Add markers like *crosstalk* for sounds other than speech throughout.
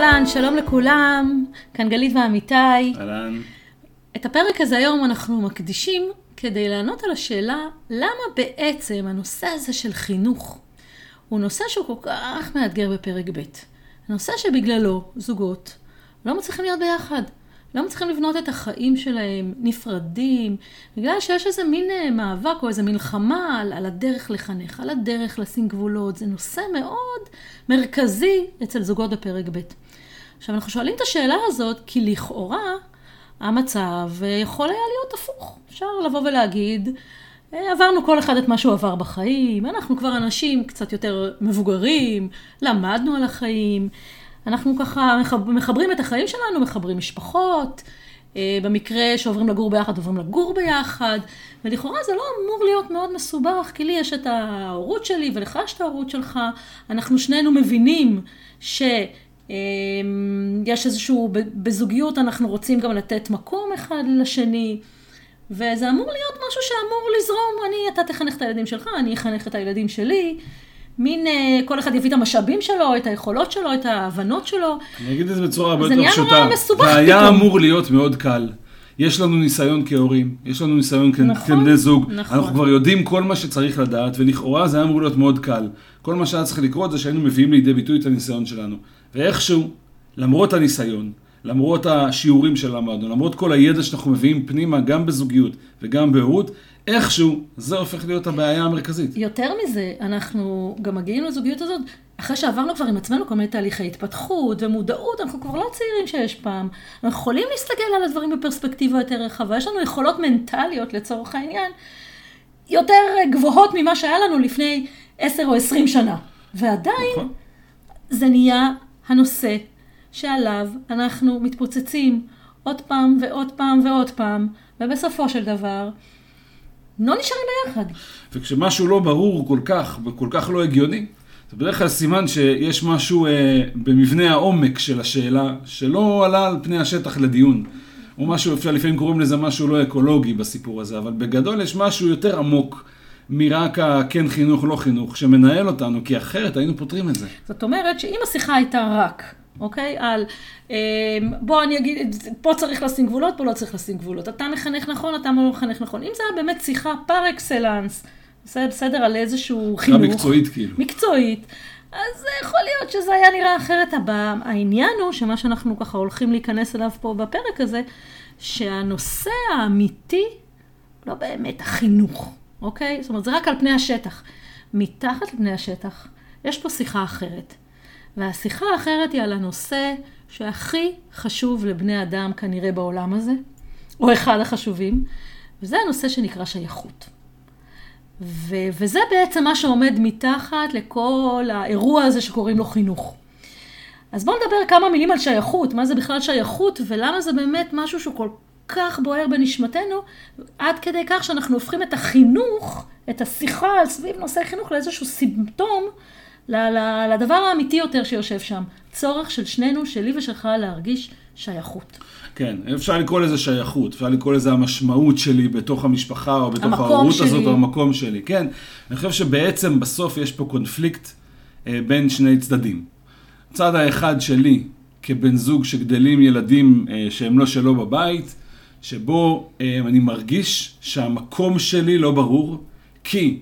אהלן, שלום לכולם, כאן גלית ואמיתי. אהלן. את הפרק הזה היום אנחנו מקדישים כדי לענות על השאלה למה בעצם הנושא הזה של חינוך הוא נושא שהוא כל כך מאתגר בפרק ב'. הנושא שבגללו זוגות לא מצליחים להיות ביחד. לא מצליחים לבנות את החיים שלהם נפרדים, בגלל שיש איזה מין אה, מאבק או איזה מלחמה על, על הדרך לחנך, על הדרך לשים גבולות. זה נושא מאוד מרכזי אצל זוגות בפרק ב'. עכשיו, אנחנו שואלים את השאלה הזאת, כי לכאורה המצב אה, יכול היה להיות הפוך. אפשר לבוא ולהגיד, אה, עברנו כל אחד את מה שהוא עבר בחיים, אנחנו כבר אנשים קצת יותר מבוגרים, למדנו על החיים, אנחנו ככה מחברים את החיים שלנו, מחברים משפחות, אה, במקרה שעוברים לגור ביחד, עוברים לגור ביחד, ולכאורה זה לא אמור להיות מאוד מסובך, כי לי יש את ההורות שלי ולך יש את ההורות שלך, אנחנו שנינו מבינים ש... אה, יש איזשהו, בזוגיות אנחנו רוצים גם לתת מקום אחד לשני, וזה אמור להיות משהו שאמור לזרום, אני, אתה תחנך את הילדים שלך, אני אחנך את הילדים שלי, מין, אה, כל אחד יביא את המשאבים שלו, את היכולות שלו, את ההבנות שלו. אני אגיד את זה בצורה הרבה יותר פשוטה. זה נהיה נורא מסובך פתאום. זה היה אמור להיות מאוד קל. יש לנו ניסיון כהורים, יש לנו ניסיון נכון, כבני זוג, נכון. אנחנו כבר יודעים כל מה שצריך לדעת, ולכאורה זה היה אמור להיות מאוד קל. כל מה שהיה צריך לקרות זה שהיינו מביאים לידי ביטוי את הניסיון שלנו. ואיכשהו, למרות הניסיון, למרות השיעורים שלמדנו, למרות כל הידע שאנחנו מביאים פנימה, גם בזוגיות וגם בהורות, איכשהו זה הופך להיות הבעיה המרכזית. יותר מזה, אנחנו גם מגיעים לזוגיות הזאת, אחרי שעברנו כבר עם עצמנו כל מיני תהליכי התפתחות ומודעות, אנחנו כבר לא צעירים שיש פעם. אנחנו יכולים להסתכל על הדברים בפרספקטיבה יותר רחבה, יש לנו יכולות מנטליות לצורך העניין, יותר גבוהות ממה שהיה לנו לפני עשר או עשרים שנה. ועדיין, נכון. זה נהיה הנושא שעליו אנחנו מתפוצצים עוד פעם ועוד פעם ועוד פעם, ובסופו של דבר, לא נשארים ביחד. וכשמשהו לא ברור כל כך, וכל כך לא הגיוני, זה בדרך כלל סימן שיש משהו אה, במבנה העומק של השאלה, שלא עלה על פני השטח לדיון. או משהו, אפשר לפעמים קוראים לזה משהו לא אקולוגי בסיפור הזה, אבל בגדול יש משהו יותר עמוק מרק הכן חינוך, לא חינוך, שמנהל אותנו, כי אחרת היינו פותרים את זה. זאת אומרת שאם השיחה הייתה רק אוקיי? על אמ, בוא אני אגיד, פה צריך לשים גבולות, פה לא צריך לשים גבולות. אתה מחנך נכון, אתה לא מחנך נכון. אם זה היה באמת שיחה פר אקסלנס, בסדר, על איזשהו חינוך. מקצועית כאילו. מקצועית. אז יכול להיות שזה היה נראה אחרת. הבא. העניין הוא שמה שאנחנו ככה הולכים להיכנס אליו פה בפרק הזה, שהנושא האמיתי, לא באמת החינוך, אוקיי? זאת אומרת, זה רק על פני השטח. מתחת לפני השטח, יש פה שיחה אחרת. והשיחה האחרת היא על הנושא שהכי חשוב לבני אדם כנראה בעולם הזה, או אחד החשובים, וזה הנושא שנקרא שייכות. ו- וזה בעצם מה שעומד מתחת לכל האירוע הזה שקוראים לו חינוך. אז בואו נדבר כמה מילים על שייכות, מה זה בכלל שייכות ולמה זה באמת משהו שהוא כל כך בוער בנשמתנו, עד כדי כך שאנחנו הופכים את החינוך, את השיחה סביב נושא חינוך לאיזשהו סימפטום לדבר האמיתי יותר שיושב שם. צורך של שנינו, שלי ושלך, להרגיש שייכות. כן, אפשר לקרוא לזה שייכות, אפשר לקרוא לזה המשמעות שלי בתוך המשפחה, או בתוך ההורות הזאת, או המקום שלי. כן, אני חושב שבעצם בסוף יש פה קונפליקט אה, בין שני צדדים. הצד האחד שלי, כבן זוג שגדלים ילדים אה, שהם לא שלו בבית, שבו אה, אני מרגיש שהמקום שלי לא ברור, כי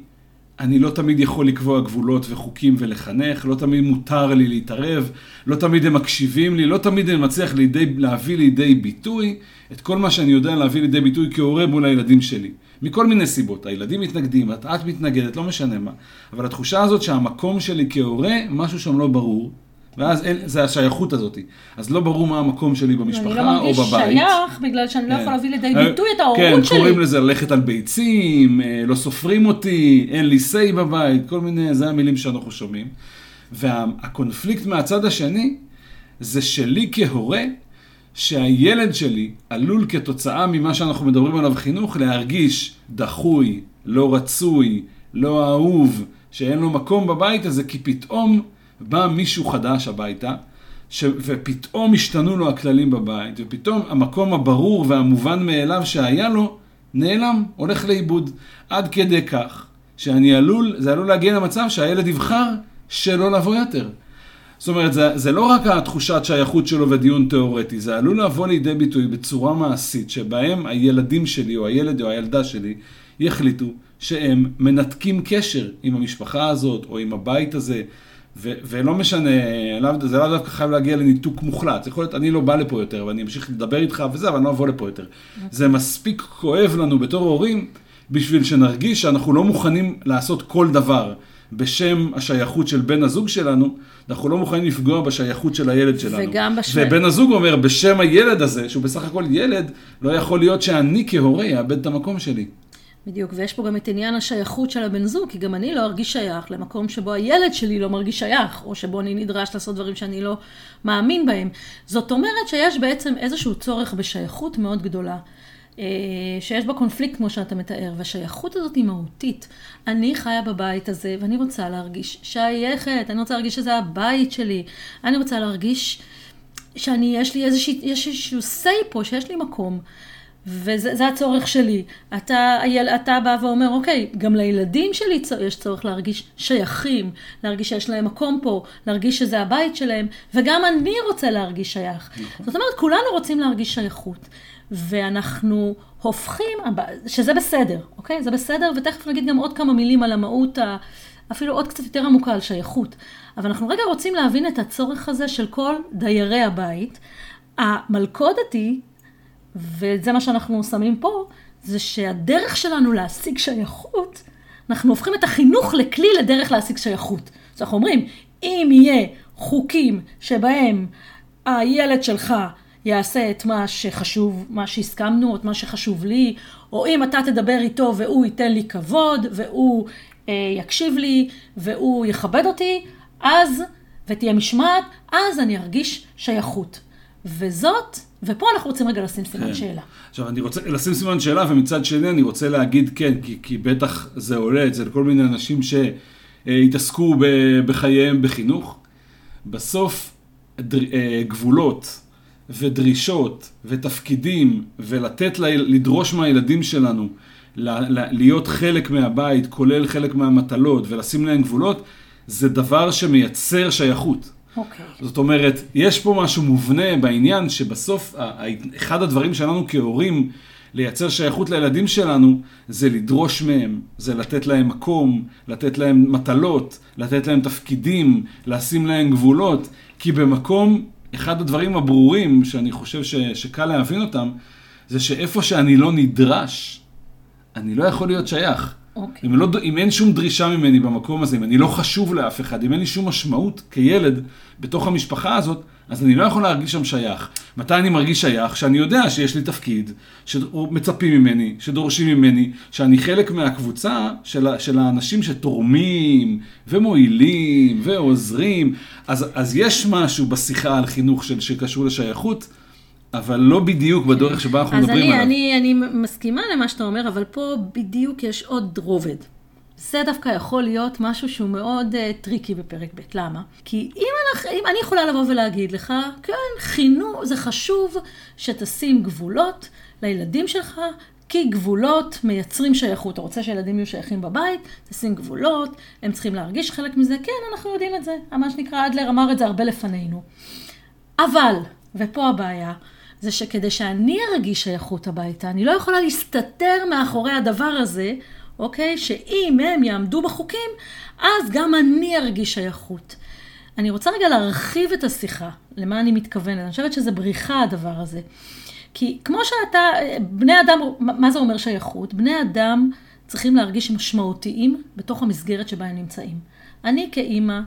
אני לא תמיד יכול לקבוע גבולות וחוקים ולחנך, לא תמיד מותר לי להתערב, לא תמיד הם מקשיבים לי, לא תמיד אני מצליח לידי, להביא לידי ביטוי את כל מה שאני יודע להביא לידי ביטוי כהורה מול הילדים שלי. מכל מיני סיבות, הילדים מתנגדים, את, את מתנגדת, לא משנה מה. אבל התחושה הזאת שהמקום שלי כהורה, משהו שם לא ברור, ואז אין, זה השייכות הזאת. אז לא ברור מה המקום שלי במשפחה לא או בבית. אני לא מרגיש שייך בגלל שאני לא כן. יכול להביא לידי אה, ביטוי את ההורות כן, שלי. כן, קוראים לזה ללכת על ביצים, אה, לא סופרים אותי, אין לי say בבית, כל מיני, זה המילים שאנחנו שומעים. והקונפליקט מהצד השני, זה שלי כהורה, שהילד שלי עלול כתוצאה ממה שאנחנו מדברים עליו חינוך, להרגיש דחוי, לא רצוי, לא אהוב, שאין לו מקום בבית הזה, כי פתאום... בא מישהו חדש הביתה, ש... ופתאום השתנו לו הכללים בבית, ופתאום המקום הברור והמובן מאליו שהיה לו, נעלם, הולך לאיבוד. עד כדי כך שאני עלול, זה עלול להגיע למצב שהילד יבחר שלא לבוא יותר. זאת אומרת, זה, זה לא רק התחושת שייכות שלו ודיון תיאורטי, זה עלול לבוא לידי ביטוי בצורה מעשית, שבהם הילדים שלי, או הילד או הילדה שלי, יחליטו שהם מנתקים קשר עם המשפחה הזאת, או עם הבית הזה, ו- ולא משנה, זה לאו דווקא חייב להגיע לניתוק מוחלט. זה יכול להיות, אני לא בא לפה יותר, ואני אמשיך לדבר איתך וזה, אבל אני לא אבוא לפה יותר. זה מספיק כואב לנו בתור הורים, בשביל שנרגיש שאנחנו לא מוכנים לעשות כל דבר בשם השייכות של בן הזוג שלנו, אנחנו לא מוכנים לפגוע בשייכות של הילד שלנו. וגם בשם... ובן הזוג אומר, בשם הילד הזה, שהוא בסך הכל ילד, לא יכול להיות שאני כהורה אאבד את המקום שלי. בדיוק, ויש פה גם את עניין השייכות של הבן זוג, כי גם אני לא ארגיש שייך למקום שבו הילד שלי לא מרגיש שייך, או שבו אני נדרש לעשות דברים שאני לא מאמין בהם. זאת אומרת שיש בעצם איזשהו צורך בשייכות מאוד גדולה. אה, שיש בה קונפליקט כמו שאתה מתאר, והשייכות הזאת היא מהותית. אני חיה בבית הזה ואני רוצה להרגיש שייכת, אני רוצה להרגיש שזה הבית שלי, אני רוצה להרגיש שאני, יש לי איזשהו, say פה, שיש לי מקום. וזה הצורך שלי. אתה, אתה בא ואומר, אוקיי, גם לילדים שלי יש צורך להרגיש שייכים, להרגיש שיש להם מקום פה, להרגיש שזה הבית שלהם, וגם אני רוצה להרגיש שייך. נכון. זאת אומרת, כולנו רוצים להרגיש שייכות. ואנחנו הופכים, שזה בסדר, אוקיי? זה בסדר, ותכף נגיד גם עוד כמה מילים על המהות, אפילו עוד קצת יותר עמוקה על שייכות. אבל אנחנו רגע רוצים להבין את הצורך הזה של כל דיירי הבית. המלכודת היא וזה מה שאנחנו שמים פה, זה שהדרך שלנו להשיג שייכות, אנחנו הופכים את החינוך לכלי לדרך להשיג שייכות. אז אנחנו אומרים, אם יהיה חוקים שבהם הילד שלך יעשה את מה שחשוב, מה שהסכמנו, את מה שחשוב לי, או אם אתה תדבר איתו והוא ייתן לי כבוד, והוא אה, יקשיב לי, והוא יכבד אותי, אז, ותהיה משמעת, אז אני ארגיש שייכות. וזאת ופה אנחנו רוצים רגע לשים סימן כן. שאלה. עכשיו, אני רוצה לשים סימן שאלה, ומצד שני אני רוצה להגיד כן, כי, כי בטח זה עולה אצל כל מיני אנשים שהתעסקו בחייהם בחינוך. בסוף דר, אה, גבולות ודרישות ותפקידים ולתת, לדרוש מהילדים שלנו להיות חלק מהבית, כולל חלק מהמטלות ולשים להם גבולות, זה דבר שמייצר שייכות. אוקיי. Okay. זאת אומרת, יש פה משהו מובנה בעניין שבסוף, אחד הדברים שלנו כהורים, לייצר שייכות לילדים שלנו, זה לדרוש מהם, זה לתת להם מקום, לתת להם מטלות, לתת להם תפקידים, לשים להם גבולות, כי במקום, אחד הדברים הברורים, שאני חושב ש, שקל להבין אותם, זה שאיפה שאני לא נדרש, אני לא יכול להיות שייך. Okay. אוקיי. אם, לא, אם אין שום דרישה ממני במקום הזה, אם אני לא חשוב לאף אחד, אם אין לי שום משמעות כילד בתוך המשפחה הזאת, אז אני לא יכול להרגיש שם שייך. מתי אני מרגיש שייך? שאני יודע שיש לי תפקיד, שמצפים ממני, שדורשים ממני, שאני חלק מהקבוצה של, של האנשים שתורמים ומועילים ועוזרים. אז, אז יש משהו בשיחה על חינוך של, שקשור לשייכות. אבל לא בדיוק בדרך שבה אנחנו מדברים אני, עליו. אז אני, אני מסכימה למה שאתה אומר, אבל פה בדיוק יש עוד רובד. זה דווקא יכול להיות משהו שהוא מאוד uh, tricky בפרק ב'. למה? כי אם, אנחנו, אם אני יכולה לבוא ולהגיד לך, כן, חינוך, זה חשוב שתשים גבולות לילדים שלך, כי גבולות מייצרים שייכות. אתה רוצה שילדים יהיו שייכים בבית, תשים גבולות, הם צריכים להרגיש חלק מזה. כן, אנחנו יודעים את זה. מה שנקרא, אדלר אמר את זה הרבה לפנינו. אבל, ופה הבעיה, זה שכדי שאני ארגיש שייכות הביתה, אני לא יכולה להסתתר מאחורי הדבר הזה, אוקיי? שאם הם יעמדו בחוקים, אז גם אני ארגיש שייכות. אני רוצה רגע להרחיב את השיחה, למה אני מתכוונת. אני חושבת שזה בריחה הדבר הזה. כי כמו שאתה, בני אדם, מה זה אומר שייכות? בני אדם צריכים להרגיש משמעותיים בתוך המסגרת שבה הם נמצאים. אני כאימא,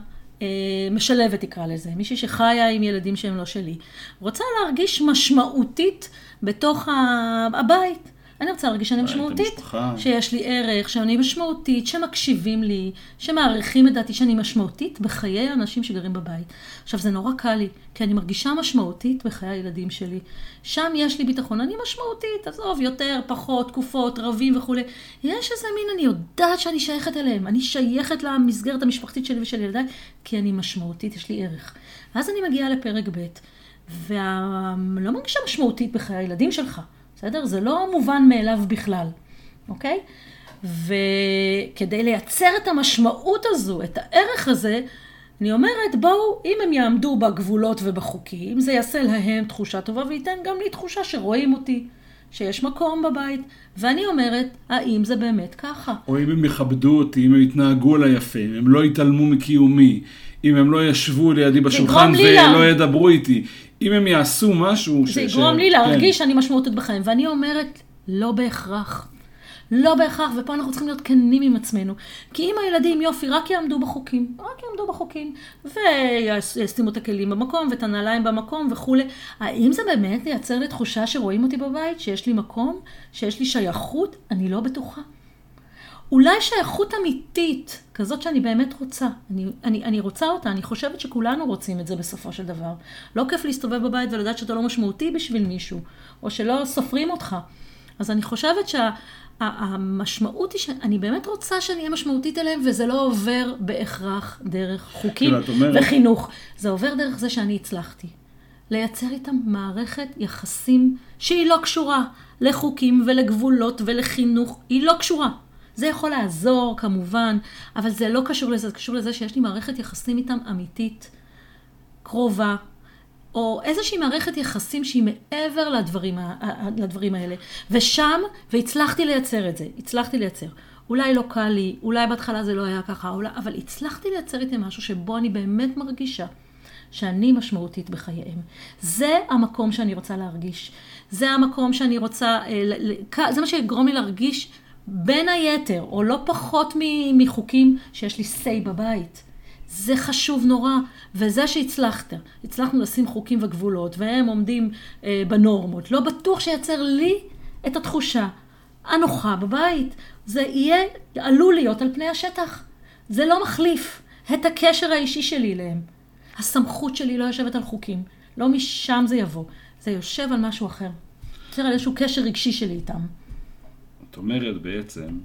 משלבת תקרא לזה, מישהי שחיה עם ילדים שהם לא שלי, רוצה להרגיש משמעותית בתוך הבית. אני רוצה להרגיש שאני משמעותית, שיש לי ערך, שאני משמעותית, שמקשיבים לי, שמעריכים את דעתי שאני משמעותית בחיי האנשים שגרים בבית. עכשיו, זה נורא קל לי, כי אני מרגישה משמעותית בחיי הילדים שלי. שם יש לי ביטחון, אני משמעותית, עזוב, יותר, פחות, תקופות, רבים וכולי. יש איזה מין, אני יודעת שאני שייכת אליהם, אני שייכת למסגרת המשפחתית שלי ושל ילדיי, כי אני משמעותית, יש לי ערך. ואז אני מגיעה לפרק ב', ולא מרגישה משמעותית בחיי הילדים שלך. בסדר? זה לא מובן מאליו בכלל, אוקיי? וכדי לייצר את המשמעות הזו, את הערך הזה, אני אומרת, בואו, אם הם יעמדו בגבולות ובחוקים, זה יעשה להם תחושה טובה וייתן גם לי תחושה שרואים אותי, שיש מקום בבית. ואני אומרת, האם זה באמת ככה? או אם הם יכבדו אותי, אם הם יתנהגו עליי יפה, אם הם לא יתעלמו מקיומי, אם הם לא ישבו לידי בשולחן ולא ידברו איתי, אם הם יעשו משהו ש... זה יגרום ש... לי להרגיש כן. שאני משמעותית בחיים. ואני אומרת, לא בהכרח. לא בהכרח, ופה אנחנו צריכים להיות כנים עם עצמנו. כי אם הילדים, יופי, רק יעמדו בחוקים, רק יעמדו בחוקים, וישימו את הכלים במקום, ואת הנעליים במקום וכולי, האם זה באמת ייצר לי תחושה שרואים אותי בבית, שיש לי מקום, שיש לי שייכות? אני לא בטוחה. אולי שייכות אמיתית, כזאת שאני באמת רוצה. אני, אני, אני רוצה אותה, אני חושבת שכולנו רוצים את זה בסופו של דבר. לא כיף להסתובב בבית ולדעת שאתה לא משמעותי בשביל מישהו, או שלא סופרים אותך. אז אני חושבת שהמשמעות שה, היא שאני באמת רוצה שאני אהיה משמעותית אליהם, וזה לא עובר בהכרח דרך חוקים. וחינוך. זה עובר דרך זה שאני הצלחתי. לייצר איתם מערכת יחסים שהיא לא קשורה לחוקים ולגבולות ולחינוך, היא לא קשורה. זה יכול לעזור כמובן, אבל זה לא קשור לזה, זה קשור לזה שיש לי מערכת יחסים איתם אמיתית, קרובה, או איזושהי מערכת יחסים שהיא מעבר לדברים, לדברים האלה. ושם, והצלחתי לייצר את זה, הצלחתי לייצר. אולי לא קל לי, אולי בהתחלה זה לא היה ככה, אולי, אבל הצלחתי לייצר איתי משהו שבו אני באמת מרגישה שאני משמעותית בחייהם. זה המקום שאני רוצה להרגיש. זה המקום שאני רוצה, אה, זה מה שיגרום לי להרגיש בין היתר, או לא פחות מחוקים שיש לי say בבית. זה חשוב נורא, וזה שהצלחת, הצלחנו לשים חוקים וגבולות, והם עומדים אה, בנורמות, לא בטוח שייצר לי את התחושה הנוחה בבית. זה יהיה, עלול להיות על פני השטח. זה לא מחליף את הקשר האישי שלי אליהם. הסמכות שלי לא יושבת על חוקים, לא משם זה יבוא, זה יושב על משהו אחר. יוצר על איזשהו קשר רגשי שלי איתם. את אומרת בעצם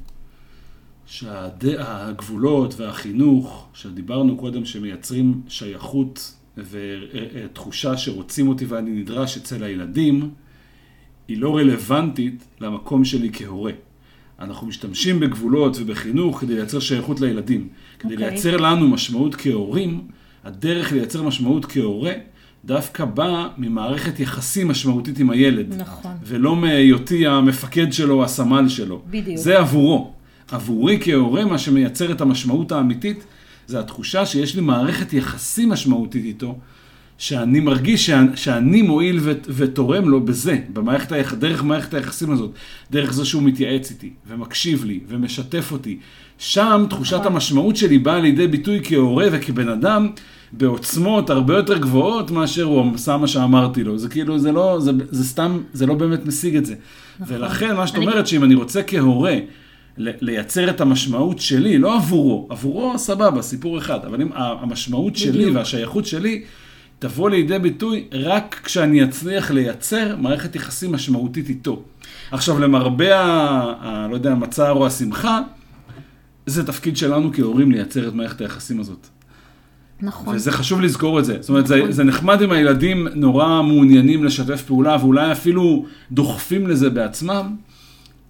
שהגבולות והחינוך, שדיברנו קודם, שמייצרים שייכות ותחושה שרוצים אותי ואני נדרש אצל הילדים, היא לא רלוונטית למקום שלי כהורה. אנחנו משתמשים בגבולות ובחינוך כדי לייצר שייכות לילדים. כדי okay. אוקיי. לייצר לנו משמעות כהורים, הדרך לייצר משמעות כהורה דווקא בא ממערכת יחסים משמעותית עם הילד. נכון. ולא מהיותי המפקד שלו, הסמל שלו. בדיוק. זה עבורו. עבורי כהורה, מה שמייצר את המשמעות האמיתית, זה התחושה שיש לי מערכת יחסים משמעותית איתו, שאני מרגיש שאני, שאני מועיל ו, ותורם לו בזה, במערכת היח, דרך מערכת היחסים הזאת, דרך זה שהוא מתייעץ איתי, ומקשיב לי, ומשתף אותי. שם תחושת נכון. המשמעות שלי באה לידי ביטוי כהורה וכבן אדם, בעוצמות הרבה יותר גבוהות מאשר הוא עשה מה שאמרתי לו. זה כאילו, זה לא, זה, זה סתם, זה לא באמת משיג את זה. נכון. ולכן, מה שאת אני... אומרת, שאם אני רוצה כהורה לייצר את המשמעות שלי, לא עבורו, עבורו סבבה, סיפור אחד, אבל אם המשמעות בדיוק. שלי והשייכות שלי תבוא לידי ביטוי רק כשאני אצליח לייצר מערכת יחסים משמעותית איתו. עכשיו, למרבה ה... ה לא יודע, המצער או השמחה, זה תפקיד שלנו כהורים לייצר את מערכת היחסים הזאת. נכון. וזה חשוב לזכור את זה. זאת אומרת, נכון. זה, זה נחמד אם הילדים נורא מעוניינים לשתף פעולה, ואולי אפילו דוחפים לזה בעצמם,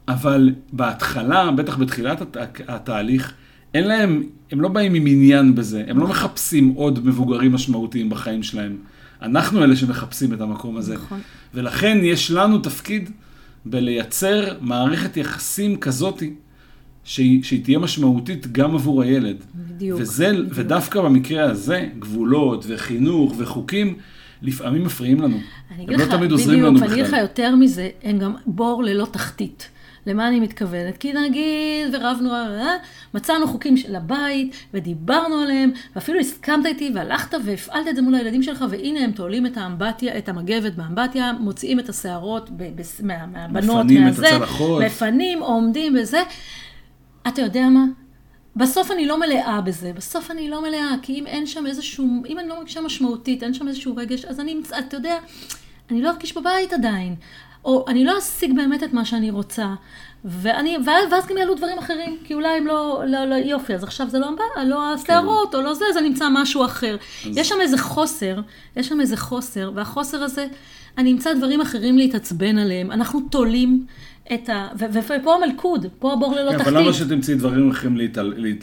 אבל בהתחלה, בטח בתחילת הת, התהליך, אין להם, הם לא באים עם עניין בזה, הם לא מחפשים עוד מבוגרים משמעותיים בחיים שלהם. אנחנו אלה שמחפשים את המקום הזה. נכון. ולכן יש לנו תפקיד בלייצר מערכת יחסים כזאתי, שהיא, שהיא תהיה משמעותית גם עבור הילד. בדיוק. וזה, בדיוק. ודווקא במקרה הזה, גבולות וחינוך וחוקים, לפעמים מפריעים לנו. הם לא תמיד עוזרים לנו בכלל. בדיוק, ואני אגיד לך יותר מזה, הם גם בור ללא תחתית. למה אני מתכוונת? כי נגיד, ורבנו, אה, מצאנו חוקים לבית, ודיברנו עליהם, ואפילו הסכמת איתי, והלכת והפעלת את זה מול הילדים שלך, והנה הם תולים את האמבטיה, את המגבת באמבטיה, מוציאים את השערות מה, מהבנות, מפנים מהזה, את הצלחות. מפנים, עומדים בזה. אתה יודע מה? בסוף אני לא מלאה בזה, בסוף אני לא מלאה, כי אם אין שם איזשהו, אם אני לא מרגישה משמעותית, אין שם איזשהו רגש, אז אני, אתה יודע, אני לא ארגיש בבית עדיין. או אני לא אשיג באמת את מה שאני רוצה. ואני, ואז גם יעלו דברים אחרים, כי אולי הם לא, לא, לא יופי, אז עכשיו זה לא, לא השערות כן. או לא זה, זה נמצא משהו אחר. אז... יש שם איזה חוסר, יש שם איזה חוסר, והחוסר הזה, אני אמצא דברים אחרים להתעצבן עליהם. אנחנו תולים את ה... ופה המלכוד, פה הבור ללא תחתית. אבל למה שתמצאי דברים אחרים.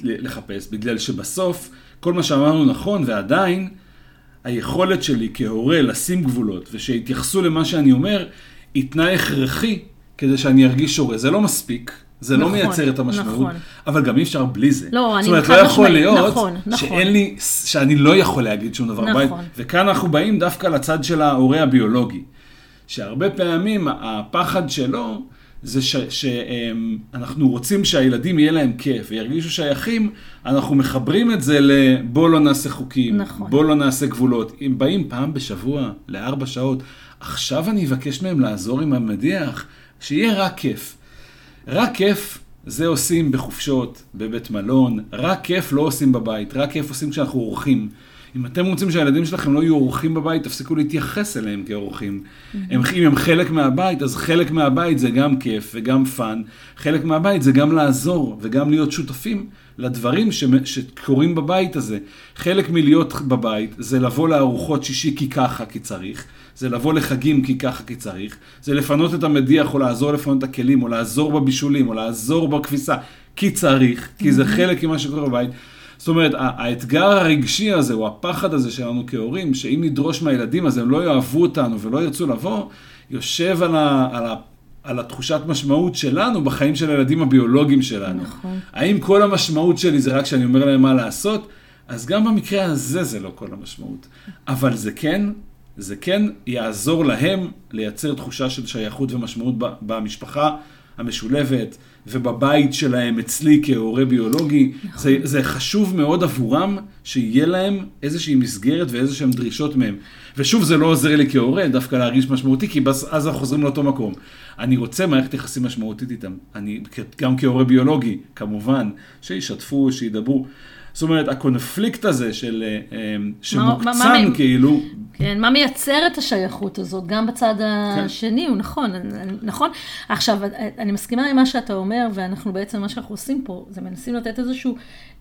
לחפש? בגלל שבסוף... כל מה שאמרנו נכון, ועדיין, היכולת שלי כהורה לשים גבולות, ושיתייחסו למה שאני אומר, היא תנאי הכרחי כדי שאני ארגיש הורה. זה לא מספיק, זה לא נכון, לא מייצר את המשמעות, נכון. אבל גם אי אפשר בלי זה. לא, אני חד משמעית. זאת אומרת, לא יכול להיות נכון, נכון. שאין לי, שאני לא יכול להגיד שום דבר נכון. וכאן אנחנו באים דווקא לצד של ההורה הביולוגי. שהרבה פעמים הפחד שלו זה שאנחנו רוצים שהילדים יהיה להם כיף וירגישו שייכים, אנחנו מחברים את זה לבוא לא נעשה חוקים, נכון. בוא לא נעשה גבולות. אם באים פעם בשבוע לארבע שעות, עכשיו אני אבקש מהם לעזור עם המדיח, שיהיה רק כיף. רק כיף זה עושים בחופשות, בבית מלון, רק כיף לא עושים בבית, רק כיף עושים כשאנחנו אורחים. אם אתם רוצים שהילדים שלכם לא יהיו אורחים בבית, תפסיקו להתייחס אליהם כאורחים. Mm-hmm. הם, אם הם חלק מהבית, אז חלק מהבית זה גם כיף וגם fun. חלק מהבית זה גם לעזור וגם להיות שותפים לדברים ש, שקורים בבית הזה. חלק מלהיות בבית זה לבוא לארוחות שישי כי ככה, כי צריך. זה לבוא לחגים כי ככה כי צריך, זה לפנות את המדיח או לעזור לפנות את הכלים, או לעזור בבישולים, או לעזור בכביסה, כי צריך, כי זה חלק ממה שקורה בבית. זאת אומרת, האתגר הרגשי הזה, או הפחד הזה שלנו כהורים, שאם נדרוש מהילדים אז הם לא יאהבו אותנו ולא ירצו לבוא, יושב על, ה, על, ה, על התחושת משמעות שלנו בחיים של הילדים הביולוגיים שלנו. נכון. האם כל המשמעות שלי זה רק שאני אומר להם מה לעשות? אז גם במקרה הזה זה לא כל המשמעות. אבל זה כן זה כן יעזור להם לייצר תחושה של שייכות ומשמעות במשפחה המשולבת ובבית שלהם אצלי כהורה ביולוגי. נכון. זה, זה חשוב מאוד עבורם שיהיה להם איזושהי מסגרת ואיזה שהן דרישות מהם. ושוב, זה לא עוזר לי כהורה דווקא להרגיש משמעותי, כי אז אנחנו חוזרים לאותו מקום. אני רוצה מערכת יחסים משמעותית איתם. אני, גם כהורה ביולוגי, כמובן, שישתפו, שידברו. זאת אומרת, הקונפליקט הזה של, אה, אה, שמוקצן מה, מה, כאילו... כן, מה מייצר את השייכות הזאת, גם בצד כן. השני, הוא נכון, נכון. עכשיו, אני מסכימה עם מה שאתה אומר, ואנחנו בעצם, מה שאנחנו עושים פה, זה מנסים לתת איזושהי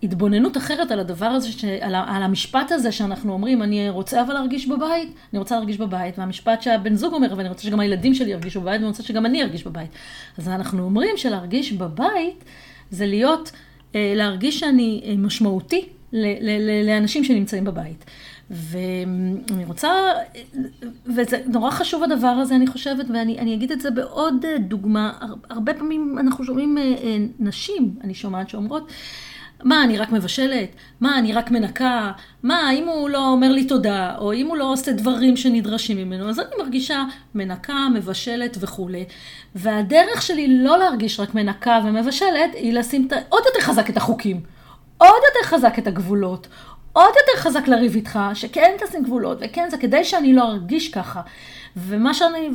התבוננות אחרת על הדבר הזה, ש, על, על המשפט הזה שאנחנו אומרים, אני רוצה אבל להרגיש בבית, אני רוצה להרגיש בבית, והמשפט שהבן זוג אומר, ואני רוצה שגם הילדים שלי ירגישו בבית, ואני רוצה שגם אני ארגיש בבית. אז אנחנו אומרים שלהרגיש בבית, זה להיות... אה, להרגיש שאני אה, משמעותי לאנשים שנמצאים בבית. ואני רוצה, וזה נורא חשוב הדבר הזה, אני חושבת, ואני אגיד את זה בעוד דוגמה. הרבה פעמים אנחנו שומעים אה, נשים, אני שומעת שאומרות, מה, אני רק מבשלת? מה, אני רק מנקה? מה, אם הוא לא אומר לי תודה, או אם הוא לא עושה דברים שנדרשים ממנו, אז אני מרגישה מנקה, מבשלת וכולי. והדרך שלי לא להרגיש רק מנקה ומבשלת, היא לשים עוד יותר חזק את החוקים. עוד יותר חזק את הגבולות. עוד יותר חזק לריב איתך, שכן תשים גבולות, וכן זה כדי שאני לא ארגיש ככה. ומה, שאני,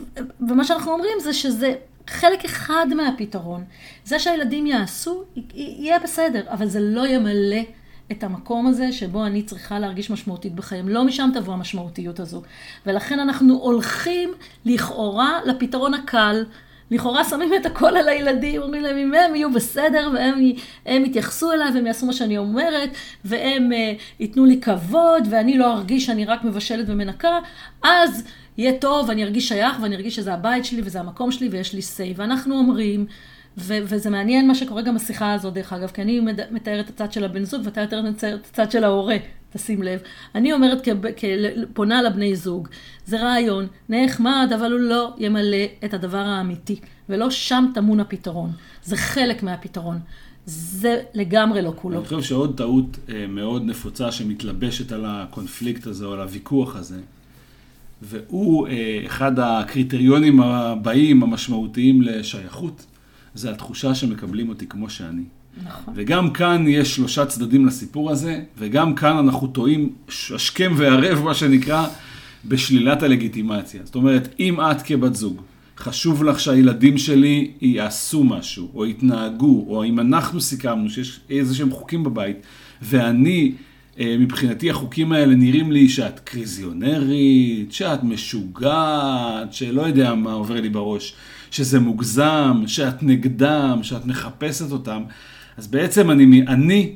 ומה שאנחנו אומרים זה שזה חלק אחד מהפתרון. זה שהילדים יעשו, יהיה בסדר, אבל זה לא ימלא את המקום הזה שבו אני צריכה להרגיש משמעותית בחיים. לא משם תבוא המשמעותיות הזו. ולכן אנחנו הולכים לכאורה לפתרון הקל. לכאורה שמים את הכל על הילדים, אומרים להם אם הם יהיו בסדר והם יתייחסו אליי והם יעשו מה שאני אומרת והם uh, ייתנו לי כבוד ואני לא ארגיש שאני רק מבשלת ומנקה, אז יהיה טוב, אני ארגיש שייך ואני ארגיש שזה הבית שלי וזה המקום שלי ויש לי say. ואנחנו אומרים, ו- וזה מעניין מה שקורה גם בשיחה הזאת, דרך אגב, כי אני מתארת את הצד של הבן זוג ואתה יותר מתאר את הצד של ההורה, תשים לב. אני אומרת, כ- פונה לבני זוג, זה רעיון נחמד, אבל הוא לא ימלא את הדבר האמיתי, ולא שם טמון הפתרון. זה חלק מהפתרון. זה לגמרי לא כולו. אני חושב שעוד טעות אה, מאוד נפוצה שמתלבשת על הקונפליקט הזה או על הוויכוח הזה, והוא אה, אחד הקריטריונים הבאים המשמעותיים לשייכות, זה התחושה שמקבלים אותי כמו שאני. נכון. וגם כאן יש שלושה צדדים לסיפור הזה, וגם כאן אנחנו טועים השכם והערב, מה שנקרא, בשלילת הלגיטימציה. זאת אומרת, אם את כבת זוג, חשוב לך שהילדים שלי יעשו משהו, או יתנהגו, או אם אנחנו סיכמנו שיש איזה שהם חוקים בבית, ואני מבחינתי החוקים האלה נראים לי שאת קריזיונרית, שאת משוגעת, שלא יודע מה עובר לי בראש, שזה מוגזם, שאת נגדם, שאת מחפשת אותם. אז בעצם אני, אני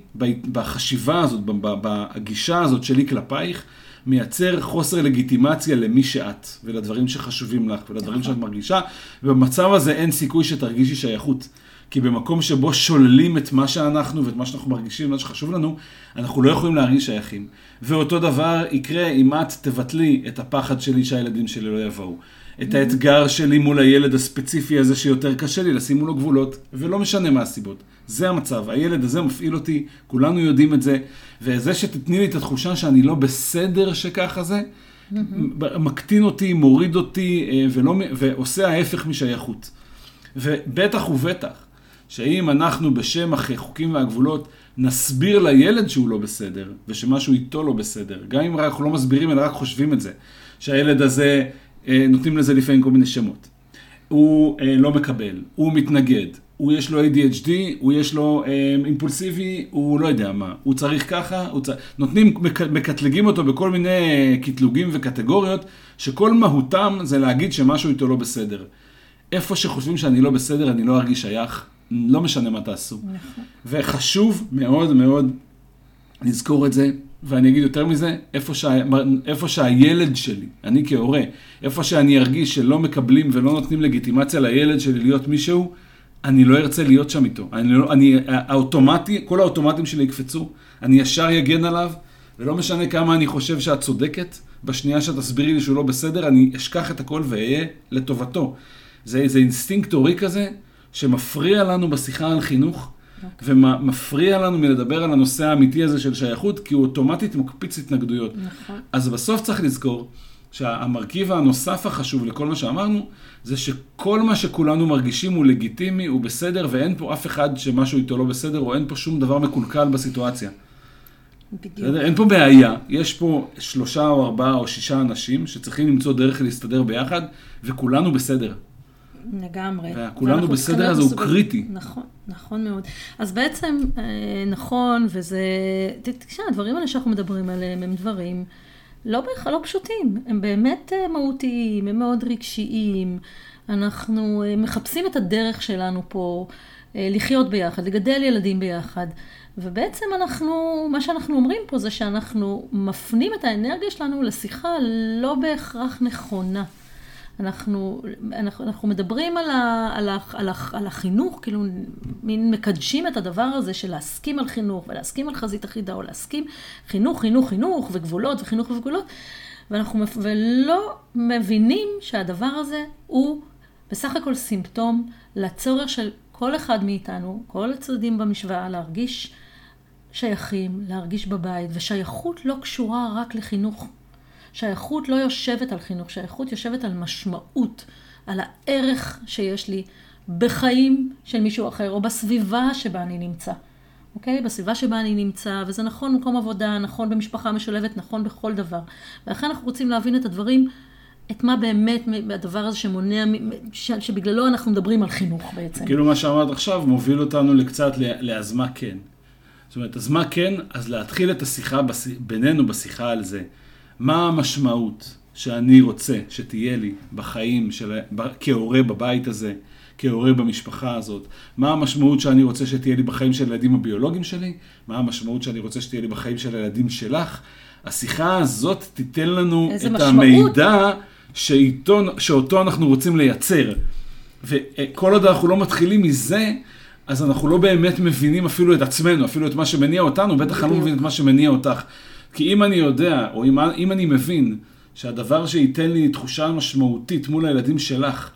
בחשיבה הזאת, בגישה הזאת שלי כלפייך, מייצר חוסר לגיטימציה למי שאת, ולדברים שחשובים לך, ולדברים נכון. שאת מרגישה, ובמצב הזה אין סיכוי שתרגישי שייכות. כי במקום שבו שוללים את מה שאנחנו ואת מה שאנחנו מרגישים, מה שחשוב לנו, אנחנו לא יכולים להרגיש שייכים. ואותו דבר יקרה אם את תבטלי את הפחד שלי שהילדים שלי לא יבואו. את האתגר שלי מול הילד הספציפי הזה שיותר קשה לי, לשים מולו גבולות, ולא משנה מה הסיבות. זה המצב, הילד הזה מפעיל אותי, כולנו יודעים את זה, וזה שתתני לי את התחושה שאני לא בסדר שככה זה, מקטין אותי, מוריד אותי, אה, ולא, ועושה ההפך משייכות. ובטח ובטח, שאם אנחנו בשם החוקים והגבולות נסביר לילד שהוא לא בסדר, ושמשהו איתו לא בסדר, גם אם אנחנו לא מסבירים אלא רק חושבים את זה, שהילד הזה, אה, נותנים לזה לפעמים כל מיני שמות. הוא אה, לא מקבל, הוא מתנגד, הוא יש לו ADHD, הוא יש לו אה, אימפולסיבי, הוא לא יודע מה, הוא צריך ככה, הוא צר... נותנים, מקטלגים אותו בכל מיני קטלוגים וקטגוריות, שכל מהותם זה להגיד שמשהו איתו לא בסדר. איפה שחושבים שאני לא בסדר, אני לא ארגיש שייך, לא משנה מה תעשו. נכון. וחשוב מאוד מאוד לזכור את זה, ואני אגיד יותר מזה, איפה, שה, איפה שהילד שלי, אני כהורה, איפה שאני ארגיש שלא מקבלים ולא נותנים לגיטימציה לילד שלי להיות מישהו, אני לא ארצה להיות שם איתו. אני, לא, אני, האוטומטי, כל האוטומטים שלי יקפצו, אני ישר אגן עליו, ולא משנה כמה אני חושב שאת צודקת, בשנייה שתסבירי לי שהוא לא בסדר, אני אשכח את הכל ואהיה לטובתו. זה איזה אינסטינקט הורי כזה, שמפריע לנו בשיחה על חינוך, okay. ומפריע לנו מלדבר על הנושא האמיתי הזה של שייכות, כי הוא אוטומטית מקפיץ התנגדויות. נכון. אז בסוף צריך לזכור שהמרכיב הנוסף החשוב לכל מה שאמרנו, זה שכל מה שכולנו מרגישים הוא לגיטימי, הוא בסדר, ואין פה אף אחד שמשהו איתו לא בסדר, או אין פה שום דבר מקולקל בסיטואציה. בדיוק. אין פה בעיה, יש פה שלושה או ארבעה או שישה אנשים שצריכים למצוא דרך להסתדר ביחד, וכולנו בסדר. לגמרי. וכולנו בסדר הזה הוא קריטי. נכון, נכון מאוד. אז בעצם, אה, נכון, וזה, תשמע, הדברים האלה שאנחנו מדברים עליהם הם דברים לא בכלל לא פשוטים, הם באמת אה, מהותיים, הם מאוד רגשיים. אנחנו אה, מחפשים את הדרך שלנו פה לחיות ביחד, לגדל ילדים ביחד. ובעצם אנחנו, מה שאנחנו אומרים פה זה שאנחנו מפנים את האנרגיה שלנו לשיחה לא בהכרח נכונה. אנחנו, אנחנו, אנחנו מדברים על, ה, על, ה, על, ה, על החינוך, כאילו מין מקדשים את הדבר הזה של להסכים על חינוך ולהסכים על חזית אחידה, או להסכים חינוך, חינוך, חינוך, וגבולות, וחינוך וגבולות, ואנחנו ולא מבינים שהדבר הזה הוא בסך הכל סימפטום לצורך של כל אחד מאיתנו, כל הצדדים במשוואה, להרגיש שייכים, להרגיש בבית, ושייכות לא קשורה רק לחינוך. שייכות לא יושבת על חינוך, שייכות יושבת על משמעות, על הערך שיש לי בחיים של מישהו אחר, או בסביבה שבה אני נמצא. אוקיי? בסביבה שבה אני נמצא, וזה נכון במקום עבודה, נכון במשפחה משולבת, נכון בכל דבר. ולכן אנחנו רוצים להבין את הדברים, את מה באמת הדבר הזה שמונע, שבגללו אנחנו מדברים על חינוך בעצם. כאילו מה שאמרת עכשיו מוביל אותנו לקצת לאז מה כן. זאת אומרת, אז מה כן? אז להתחיל את השיחה בינינו בשיחה על זה. מה המשמעות שאני רוצה שתהיה לי בחיים של, כהורה בבית הזה, כהורה במשפחה הזאת? מה המשמעות שאני רוצה שתהיה לי בחיים של הילדים הביולוגיים שלי? מה המשמעות שאני רוצה שתהיה לי בחיים של הילדים שלך? השיחה הזאת תיתן לנו את משמעות? המידע שאיתו, שאותו אנחנו רוצים לייצר. וכל עוד אנחנו לא מתחילים מזה, אז אנחנו לא באמת מבינים אפילו את עצמנו, אפילו את מה שמניע אותנו, בטח אני לא מבין את מה שמניע אותך. כי אם אני יודע, או אם, אם אני מבין, שהדבר שייתן לי תחושה משמעותית מול הילדים שלך,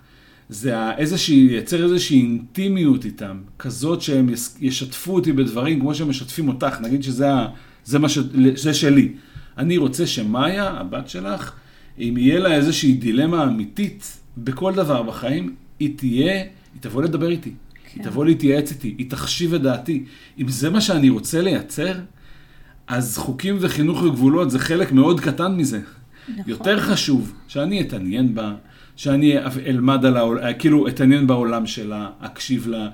זה איזושהי, ייצר איזושהי אינטימיות איתם, כזאת שהם ישתפו אותי בדברים כמו שהם משתפים אותך, נגיד שזה זה מה ש, זה שלי. אני רוצה שמאיה, הבת שלך, אם יהיה לה איזושהי דילמה אמיתית בכל דבר בחיים, היא תהיה, היא תבוא לדבר איתי. כן. היא תבוא להתייעץ איתי, היא תחשיב את דעתי. אם זה מה שאני רוצה לייצר, אז חוקים וחינוך וגבולות זה חלק מאוד קטן מזה. נכון. יותר חשוב שאני אתעניין בה, שאני אלמד על העולם, כאילו אתעניין בעולם שלה, אקשיב לה,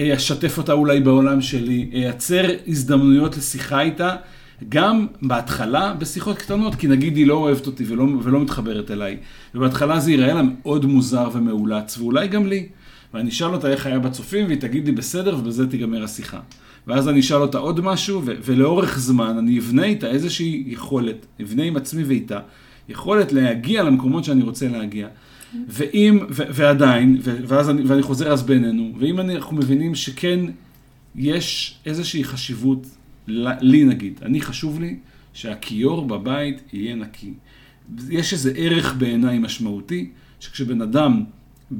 אשתף אותה אולי בעולם שלי, אייצר הזדמנויות לשיחה איתה, גם בהתחלה בשיחות קטנות, כי נגיד היא לא אוהבת אותי ולא, ולא מתחברת אליי, ובהתחלה זה ייראה לה מאוד מוזר ומאולץ, ואולי גם לי. ואני אשאל אותה איך היה בצופים, והיא תגיד לי בסדר, ובזה תיגמר השיחה. ואז אני אשאל אותה עוד משהו, ולאורך זמן אני אבנה איתה איזושהי יכולת, אבנה עם עצמי ואיתה, יכולת להגיע למקומות שאני רוצה להגיע. ואם, ועדיין, ואז אני, ואני חוזר אז בינינו, ואם אנחנו מבינים שכן יש איזושהי חשיבות, לי נגיד, אני חשוב לי שהכיור בבית יהיה נקי. יש איזה ערך בעיניי משמעותי, שכשבן אדם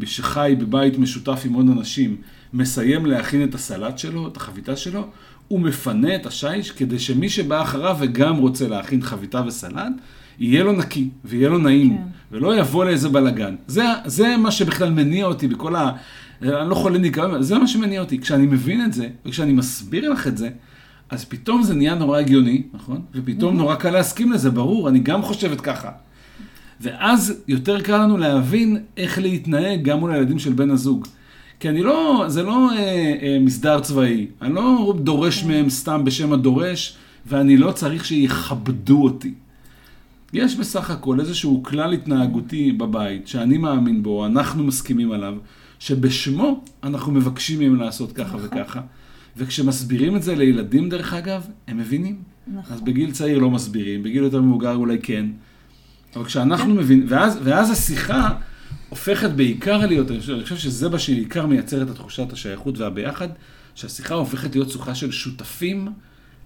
שחי בבית משותף עם עוד אנשים, מסיים להכין את הסלט שלו, את החביתה שלו, הוא מפנה את השיש כדי שמי שבא אחריו וגם רוצה להכין חביתה וסלט, יהיה לו נקי ויהיה לו נעים, כן. ולא יבוא לאיזה בלאגן. זה, זה מה שבכלל מניע אותי בכל ה... אני לא חולה ניקיון, זה מה שמניע אותי. כשאני מבין את זה, וכשאני מסביר לך את זה, אז פתאום זה נהיה נורא הגיוני, נכון? ופתאום נורא קל להסכים לזה, ברור, אני גם חושבת ככה. ואז יותר קל לנו להבין איך להתנהג גם מול הילדים של בן הזוג. כי אני לא, זה לא אה, אה, מסדר צבאי, אני לא דורש כן. מהם סתם בשם הדורש, ואני לא צריך שיכבדו אותי. יש בסך הכל איזשהו כלל התנהגותי בבית, שאני מאמין בו, אנחנו מסכימים עליו, שבשמו אנחנו מבקשים מהם לעשות ככה נכון. וככה. וכשמסבירים את זה לילדים, דרך אגב, הם מבינים. נכון. אז בגיל צעיר לא מסבירים, בגיל יותר מבוגר אולי כן. אבל כשאנחנו. מבינים, ואז, ואז השיחה הופכת בעיקר להיות, אני חושב, אני חושב שזה מה שבעיקר מייצר את התחושת השייכות והביחד, שהשיחה הופכת להיות שיחה של שותפים.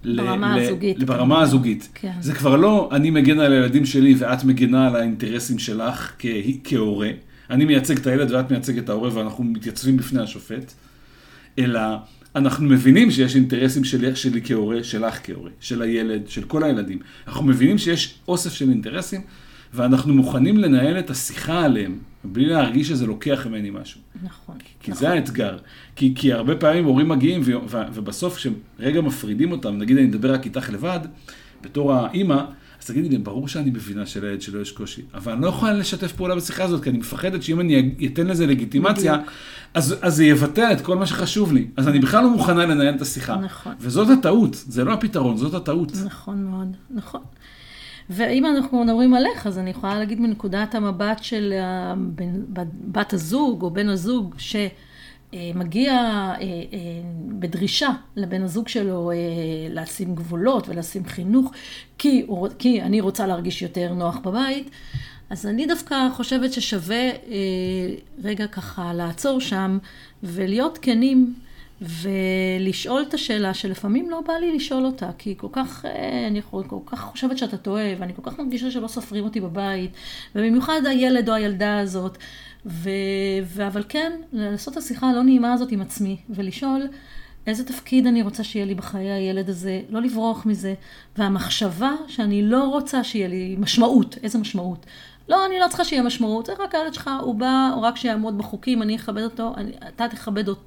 ברמה ל, הזוגית. ברמה הזוגית. כן. זה כבר לא אני מגן על הילדים שלי ואת מגנה על האינטרסים שלך כ, כהורה. אני מייצג את הילד ואת מייצגת את ההורה ואנחנו מתייצבים בפני השופט. אלא אנחנו מבינים שיש אינטרסים שלי, שלי כהורה, שלך כהורה, של הילד, של כל הילדים. אנחנו מבינים שיש אוסף של אינטרסים ואנחנו מוכנים לנהל את השיחה עליהם, בלי להרגיש שזה לוקח ממני משהו. נכון. כי נכון. זה האתגר. כי, כי הרבה פעמים הורים מגיעים, ו, ו, ובסוף כשרגע מפרידים אותם, נגיד אני מדבר רק איתך לבד, בתור האימא, אז תגידי לי, ברור שאני מבינה שלילד שלו יש קושי, אבל אני לא יכולה לשתף פעולה בשיחה הזאת, כי אני מפחדת שאם אני אתן לזה לגיטימציה, אז, אז זה יבטל את כל מה שחשוב לי. אז אני בכלל לא מוכנה לנהל את השיחה. נכון. וזאת הטעות, זה לא הפתרון, זאת הטעות. נכון מאוד, נכון. ואם אנחנו מדברים עליך, אז אני יכולה להגיד מנקודת המבט של בת הזוג או בן הזוג, שמגיע אה, אה, בדרישה לבן הזוג שלו אה, לשים גבולות ולשים חינוך, כי, כי אני רוצה להרגיש יותר נוח בבית, אז אני דווקא חושבת ששווה רגע ככה לעצור שם ולהיות כנים. ולשאול את השאלה שלפעמים לא בא לי לשאול אותה, כי כל כך, אה, אני כל כך חושבת שאתה טועה, ואני כל כך מרגישה שלא סופרים אותי בבית, ובמיוחד הילד או הילדה הזאת. ו... ו... אבל כן, לעשות את השיחה הלא נעימה הזאת עם עצמי, ולשאול איזה תפקיד אני רוצה שיהיה לי בחיי הילד הזה, לא לברוח מזה, והמחשבה שאני לא רוצה שיהיה לי משמעות, איזה משמעות. לא, אני לא צריכה שיהיה משמעות, זה רק הילד שלך, הוא בא, הוא רק שיעמוד בחוקים, אני אכבד אותו, אני, אתה תכבד אותו,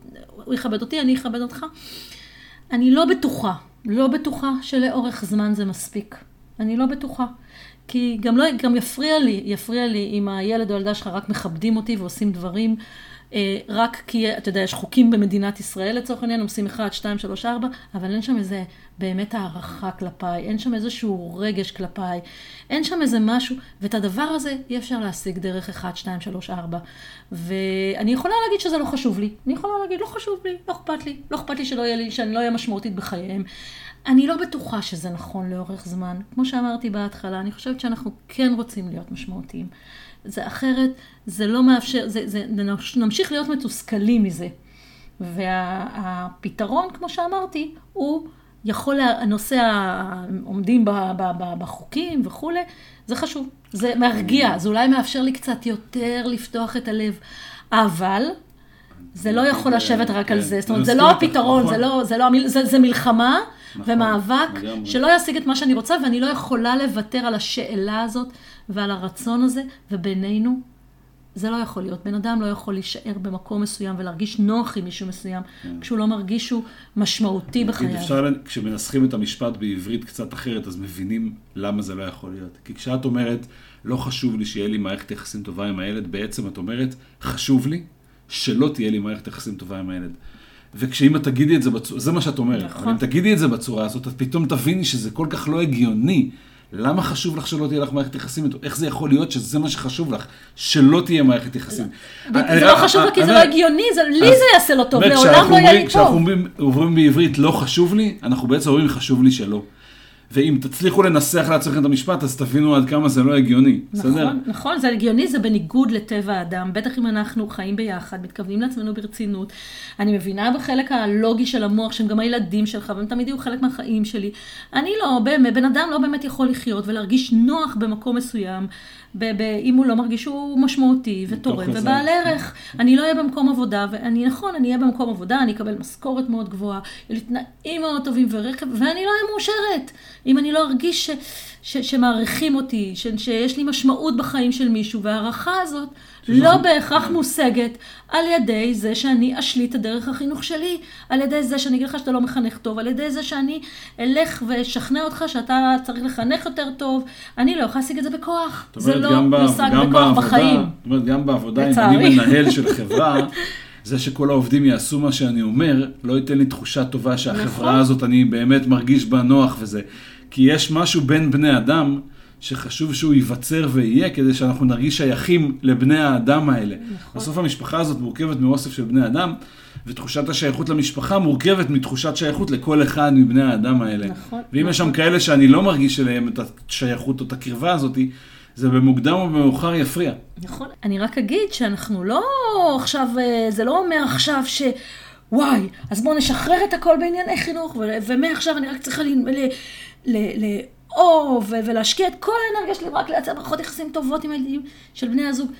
הוא יכבד אותי, אני אכבד אותך. אני לא בטוחה, לא בטוחה שלאורך זמן זה מספיק. אני לא בטוחה. כי גם, לא, גם יפריע לי, יפריע לי אם הילד או הילדה שלך רק מכבדים אותי ועושים דברים רק כי, אתה יודע, יש חוקים במדינת ישראל לצורך העניין, עושים 1, 2, 3, 4, אבל אין שם איזה באמת הערכה כלפיי, אין שם איזשהו רגש כלפיי, אין שם איזה משהו, ואת הדבר הזה אי אפשר להשיג דרך 1, 2, 3, 4. ואני יכולה להגיד שזה לא חשוב לי, אני יכולה להגיד, לא חשוב לי, לא אכפת לי, לא אכפת לי שלא יהיה לי, שאני לא אהיה משמעותית בחייהם. אני לא בטוחה שזה נכון לאורך זמן. כמו שאמרתי בהתחלה, אני חושבת שאנחנו כן רוצים להיות משמעותיים. זה אחרת, זה לא מאפשר, זה, זה, נמשיך להיות מתוסכלים מזה. והפתרון, כמו שאמרתי, הוא יכול, הנושא העומדים בחוקים וכולי, זה חשוב, זה מרגיע, זה אולי מאפשר לי קצת יותר לפתוח את הלב. אבל זה לא יכול לשבת רק על כן, זה, זאת אומרת, זה לא הפתרון, זה לא, זה לא, זה מלחמה נכון, ומאבק שלא ישיג את מה שאני רוצה, ואני לא יכולה לוותר על השאלה הזאת ועל הרצון הזה, ובינינו, זה לא יכול להיות. בן אדם לא יכול להישאר במקום מסוים ולהרגיש נוח עם מישהו מסוים, כן. כשהוא לא מרגיש שהוא משמעותי בחייו. אפשר, כשמנסחים את המשפט בעברית קצת אחרת, אז מבינים למה זה לא יכול להיות. כי כשאת אומרת, לא חשוב לי שיהיה לי מערכת יחסים טובה עם הילד, בעצם את אומרת, חשוב לי שלא תהיה לי מערכת יחסים טובה עם הילד. וכשאם את תגידי את זה בצורה, זה מה שאת אומרת, נכון. אבל אם תגידי את זה בצורה הזאת, את פתאום תביני שזה כל כך לא הגיוני. למה חשוב לך שלא תהיה לך מערכת יחסים איתו? איך זה יכול להיות שזה מה שחשוב לך, שלא תהיה מערכת יחסים? זה לא חשוב כי זה לא הגיוני, לי זה יעשה לא טוב, לעולם לא יהיה לי טוב. כשאנחנו אומרים בעברית לא חשוב לי, אנחנו בעצם אומרים חשוב לי שלא. ואם תצליחו לנסח לעצמכם את המשפט, אז תבינו עד כמה זה לא הגיוני, נכון, בסדר? נכון, זה הגיוני, זה בניגוד לטבע האדם. בטח אם אנחנו חיים ביחד, מתכוונים לעצמנו ברצינות. אני מבינה בחלק הלוגי של המוח, שהם גם הילדים שלך, והם תמיד יהיו חלק מהחיים שלי. אני לא, באמת, בן אדם לא באמת יכול לחיות ולהרגיש נוח במקום מסוים. ב- ב- אם הוא לא מרגיש שהוא משמעותי ותורם ובעל ערך. אני לא אהיה במקום עבודה, ואני נכון, אני אהיה במקום עבודה, אני אקבל משכורת מאוד גבוהה, יהיו לי תנאים מאוד טובים ורכב, ואני לא אהיה מאושרת. אם אני לא ארגיש ש- ש- שמעריכים אותי, ש- שיש לי משמעות בחיים של מישהו, וההערכה הזאת לא בהכרח מושגת על ידי זה שאני אשליט את הדרך החינוך שלי, על ידי זה שאני אגיד לך שאתה לא מחנך טוב, על ידי זה שאני אלך ואשכנע אותך שאתה צריך לחנך יותר טוב. אני לא יכולה להשיג את זה בכוח. זה לא מושג בכוח בחיים. זאת אומרת, גם בעבודה, אם אני מנהל של חברה, *laughs* זה שכל העובדים יעשו מה שאני אומר, לא ייתן לי תחושה טובה שהחברה נכון. הזאת, אני באמת מרגיש בה נוח וזה. כי יש משהו בין בני אדם, שחשוב שהוא ייווצר ויהיה כדי שאנחנו נרגיש שייכים לבני האדם האלה. נכון. בסוף המשפחה הזאת מורכבת מאוסף של בני אדם, ותחושת השייכות למשפחה מורכבת מתחושת שייכות לכל אחד מבני האדם האלה. נכון. ואם נכון. יש שם נכון. כאלה שאני לא מרגיש אליהם את השייכות או את הקרבה הזאת, זה במוקדם או במאוחר יפריע. נכון. אני רק אגיד שאנחנו לא עכשיו, אה, זה לא אומר עכשיו ש... וואי, אז בואו נשחרר את הכל בענייני חינוך, ומעכשיו אני רק צריכה ל... ל... ל... ל... לאהוב ולהשקיע את כל האנרגיה שלי רק לייצר מערכות יחסים טובות עם הילדים של בני הזוג.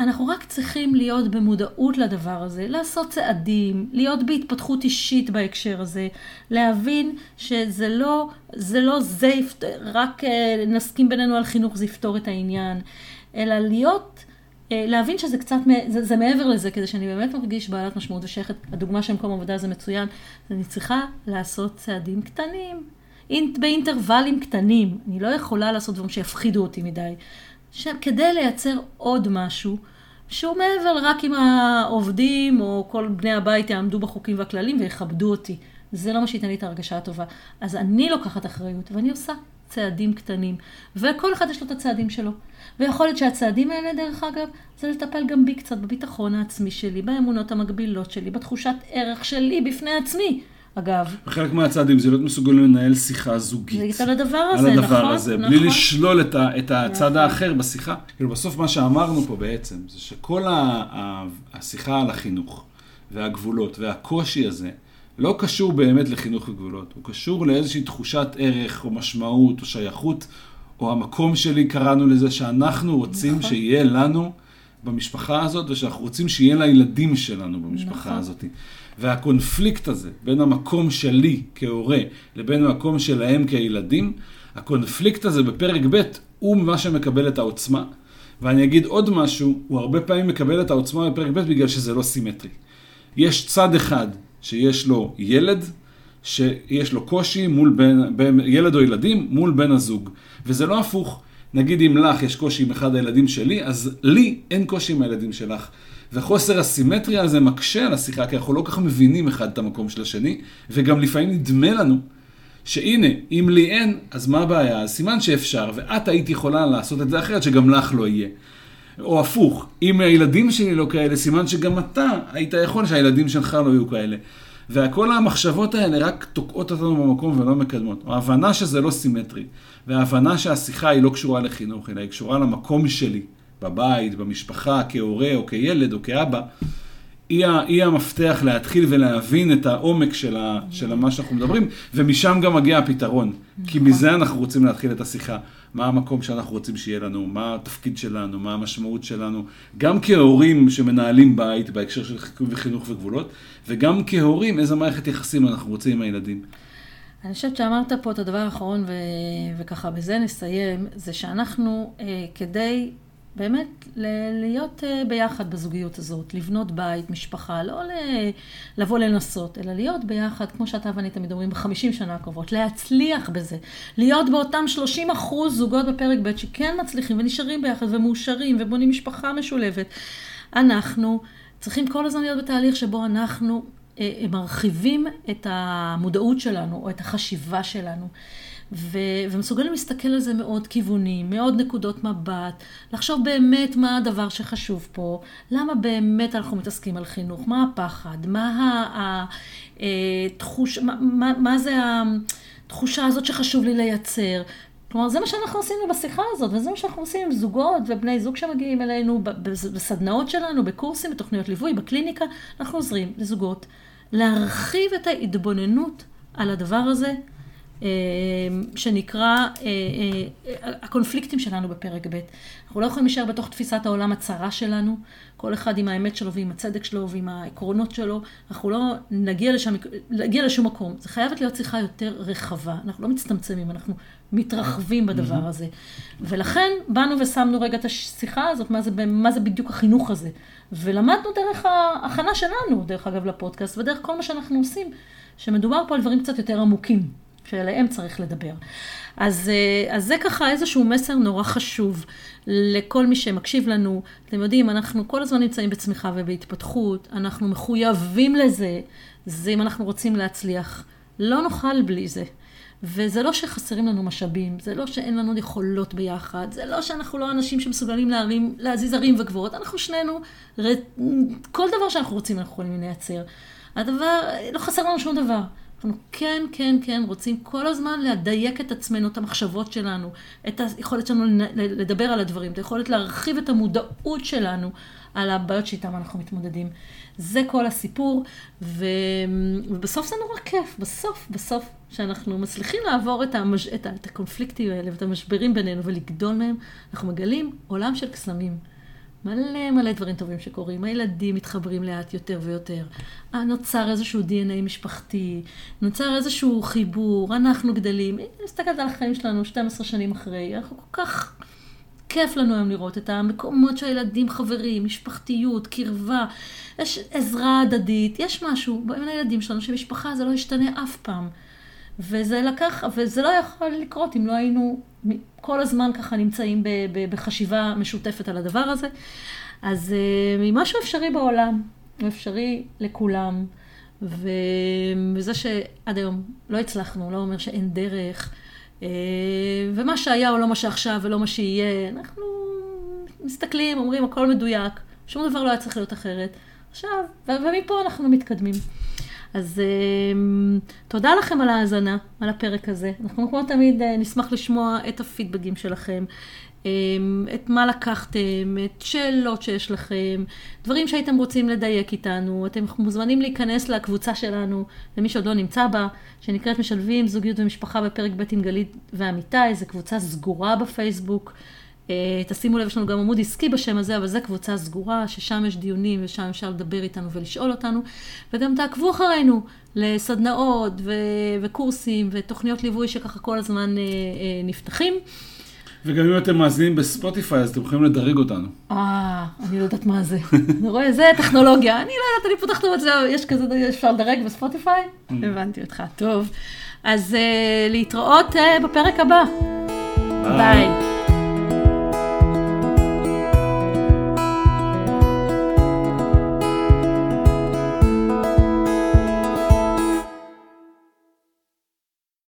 אנחנו רק צריכים להיות במודעות לדבר הזה, לעשות צעדים, להיות בהתפתחות אישית בהקשר הזה, להבין שזה לא זה, לא זה רק אה, נסכים בינינו על חינוך זה יפתור את העניין, אלא להיות, אה, להבין שזה קצת, זה, זה מעבר לזה, כדי שאני באמת מרגיש בעלת משמעות ושייכת, הדוגמה של מקום עבודה זה מצוין, אני צריכה לעשות צעדים קטנים. באינטרוולים קטנים. אני לא יכולה לעשות דברים שיפחידו אותי מדי. כדי לייצר עוד משהו, שהוא מעבר רק אם העובדים או כל בני הבית יעמדו בחוקים והכללים ויכבדו אותי. זה לא מה שייתן לי את ההרגשה הטובה. אז אני לוקחת אחריות ואני עושה צעדים קטנים. וכל אחד יש לו את הצעדים שלו. ויכול להיות שהצעדים האלה, דרך אגב, זה לטפל גם בי קצת בביטחון העצמי שלי, באמונות המקבילות שלי, בתחושת ערך שלי בפני עצמי. אגב. וחלק מהצעדים זה להיות מסוגלים לנהל שיחה זוגית. על הדבר הזה, על הדבר נכון, הזה, נכון. בלי לשלול את, ה, את הצד נכון. האחר בשיחה. כאילו בסוף מה שאמרנו פה בעצם, זה שכל ה, ה, השיחה על החינוך והגבולות והקושי הזה, לא קשור באמת לחינוך וגבולות, הוא קשור לאיזושהי תחושת ערך או משמעות או שייכות, או המקום שלי קראנו לזה, שאנחנו רוצים נכון. שיהיה לנו במשפחה הזאת, ושאנחנו רוצים שיהיה לילדים שלנו במשפחה נכון. הזאת. והקונפליקט הזה בין המקום שלי כהורה לבין המקום שלהם כילדים, הקונפליקט הזה בפרק ב' הוא מה שמקבל את העוצמה. ואני אגיד עוד משהו, הוא הרבה פעמים מקבל את העוצמה בפרק ב' בגלל שזה לא סימטרי. יש צד אחד שיש לו ילד, שיש לו קושי מול בן, בין, ילד או ילדים מול בן הזוג. וזה לא הפוך. נגיד אם לך יש קושי עם אחד הילדים שלי, אז לי אין קושי עם הילדים שלך. וחוסר הסימטריה הזה מקשה על השיחה, כי אנחנו לא כל כך מבינים אחד את המקום של השני, וגם לפעמים נדמה לנו שהנה, אם לי אין, אז מה הבעיה? אז סימן שאפשר, ואת היית יכולה לעשות את זה אחרת, שגם לך לא יהיה. או הפוך, אם הילדים שלי לא כאלה, סימן שגם אתה היית יכול שהילדים שלך לא יהיו כאלה. וכל המחשבות האלה רק תוקעות אותנו במקום ולא מקדמות. ההבנה שזה לא סימטרי, וההבנה שהשיחה היא לא קשורה לחינוך, אלא היא קשורה למקום שלי, בבית, במשפחה, כהורה או כילד או כאבא, היא, היא המפתח להתחיל ולהבין את העומק של, ה, של מה שאנחנו מדברים, ומשם גם מגיע הפתרון. כי נכון. מזה אנחנו רוצים להתחיל את השיחה. מה המקום שאנחנו רוצים שיהיה לנו, מה התפקיד שלנו, מה המשמעות שלנו, גם כהורים שמנהלים בית בהקשר של חינוך וגבולות, וגם כהורים איזה מערכת יחסים אנחנו רוצים עם הילדים. אני חושבת שאמרת פה את הדבר האחרון, ו... וככה בזה נסיים, זה שאנחנו, אה, כדי באמת להיות אה, ביחד בזוגיות הזאת, לבנות בית, משפחה, לא לבוא לנסות, אלא להיות ביחד, כמו שאתה ואני תמיד אומרים, בחמישים שנה הקרובות, להצליח בזה, להיות באותם 30 אחוז זוגות בפרק ב' שכן מצליחים ונשארים ביחד ומאושרים ובונים משפחה משולבת. אנחנו צריכים כל הזמן להיות בתהליך שבו אנחנו אה, מרחיבים את המודעות שלנו או את החשיבה שלנו. ו- ומסוגלים להסתכל על זה מאוד כיוונים, מאוד נקודות מבט, לחשוב באמת מה הדבר שחשוב פה, למה באמת אנחנו מתעסקים על חינוך, מה הפחד, מה התחוש, מה, מה, מה זה. התחושה הזאת שחשוב לי לייצר. כלומר, זה מה שאנחנו עשינו בשיחה הזאת, וזה מה שאנחנו עושים עם זוגות ובני זוג שמגיעים אלינו בסדנאות שלנו, בקורסים, בתוכניות ליווי, בקליניקה. אנחנו עוזרים לזוגות להרחיב את ההתבוננות על הדבר הזה, אה, שנקרא אה, אה, הקונפליקטים שלנו בפרק ב'. אנחנו לא יכולים להישאר בתוך תפיסת העולם הצרה שלנו, כל אחד עם האמת שלו ועם הצדק שלו ועם העקרונות שלו, אנחנו לא נגיע לשם, נגיע לשום מקום. זה חייבת להיות שיחה יותר רחבה, אנחנו לא מצטמצמים, אנחנו מתרחבים בדבר הזה. ולכן באנו ושמנו רגע את השיחה הזאת, מה זה, מה זה בדיוק החינוך הזה. ולמדנו דרך ההכנה שלנו, דרך אגב, לפודקאסט, ודרך כל מה שאנחנו עושים, שמדובר פה על דברים קצת יותר עמוקים, שעליהם צריך לדבר. אז, אה, אז זה ככה איזשהו מסר נורא חשוב לכל מי שמקשיב לנו. אתם יודעים, אנחנו כל הזמן נמצאים בצמיחה ובהתפתחות, אנחנו מחויבים לזה, זה אם אנחנו רוצים להצליח. לא נוכל בלי זה. וזה לא שחסרים לנו משאבים, זה לא שאין לנו יכולות ביחד, זה לא שאנחנו לא אנשים שמסוגלים להרים, להזיז ערים וגבוהות, אנחנו שנינו, כל דבר שאנחנו רוצים אנחנו יכולים לייצר. הדבר, לא חסר לנו שום דבר. אנחנו כן, כן, כן רוצים כל הזמן לדייק את עצמנו, את המחשבות שלנו, את היכולת שלנו לדבר על הדברים, את היכולת להרחיב את המודעות שלנו על הבעיות שאיתן אנחנו מתמודדים. זה כל הסיפור, ו... ובסוף זה נורא כיף, בסוף, בסוף, שאנחנו מצליחים לעבור את, המש... את הקונפליקטים האלה ואת המשברים בינינו ולגדול מהם, אנחנו מגלים עולם של קסמים. מלא מלא דברים טובים שקורים, הילדים מתחברים לאט יותר ויותר, נוצר איזשהו DNA משפחתי, נוצר איזשהו חיבור, אנחנו גדלים, אני מסתכלת על החיים שלנו 12 שנים אחרי, אנחנו כל כך כיף לנו היום לראות את המקומות שהילדים חברים, משפחתיות, קרבה, יש עזרה הדדית, יש משהו בין הילדים שלנו שמשפחה זה לא ישתנה אף פעם. וזה לקח, וזה לא יכול לקרות אם לא היינו כל הזמן ככה נמצאים בחשיבה משותפת על הדבר הזה. אז אה, משהו אפשרי בעולם, הוא אפשרי לכולם, וזה שעד היום לא הצלחנו, לא אומר שאין דרך, אה, ומה שהיה הוא לא מה שעכשיו ולא מה שיהיה, אנחנו מסתכלים, אומרים הכל מדויק, שום דבר לא היה צריך להיות אחרת. עכשיו, ומפה אנחנו מתקדמים. אז uh, תודה לכם על ההאזנה, על הפרק הזה. אנחנו כמו תמיד uh, נשמח לשמוע את הפידבגים שלכם, um, את מה לקחתם, את שאלות שיש לכם, דברים שהייתם רוצים לדייק איתנו. אתם מוזמנים להיכנס לקבוצה שלנו, למי שעוד לא נמצא בה, שנקראת משלבים זוגיות ומשפחה בפרק ב' עם גלית ועמיתי, זו קבוצה סגורה בפייסבוק. אה, תשימו לב, יש לנו גם עמוד עסקי בשם הזה, אבל זו קבוצה סגורה, ששם יש דיונים ושם אפשר לדבר איתנו ולשאול אותנו. וגם תעקבו אחרינו לסדנאות ו- וקורסים ותוכניות ליווי שככה כל הזמן אה, אה, נפתחים. וגם אם אתם מאזינים בספוטיפיי, אז אתם יכולים לדרג אותנו. אה, אני לא יודעת מה זה. אני רואה, זה טכנולוגיה. אני לא יודעת, אני פותחת את זה, יש כזה, אפשר לדרג בספוטיפיי? Mm. הבנתי אותך, טוב. אז להתראות בפרק הבא. ביי.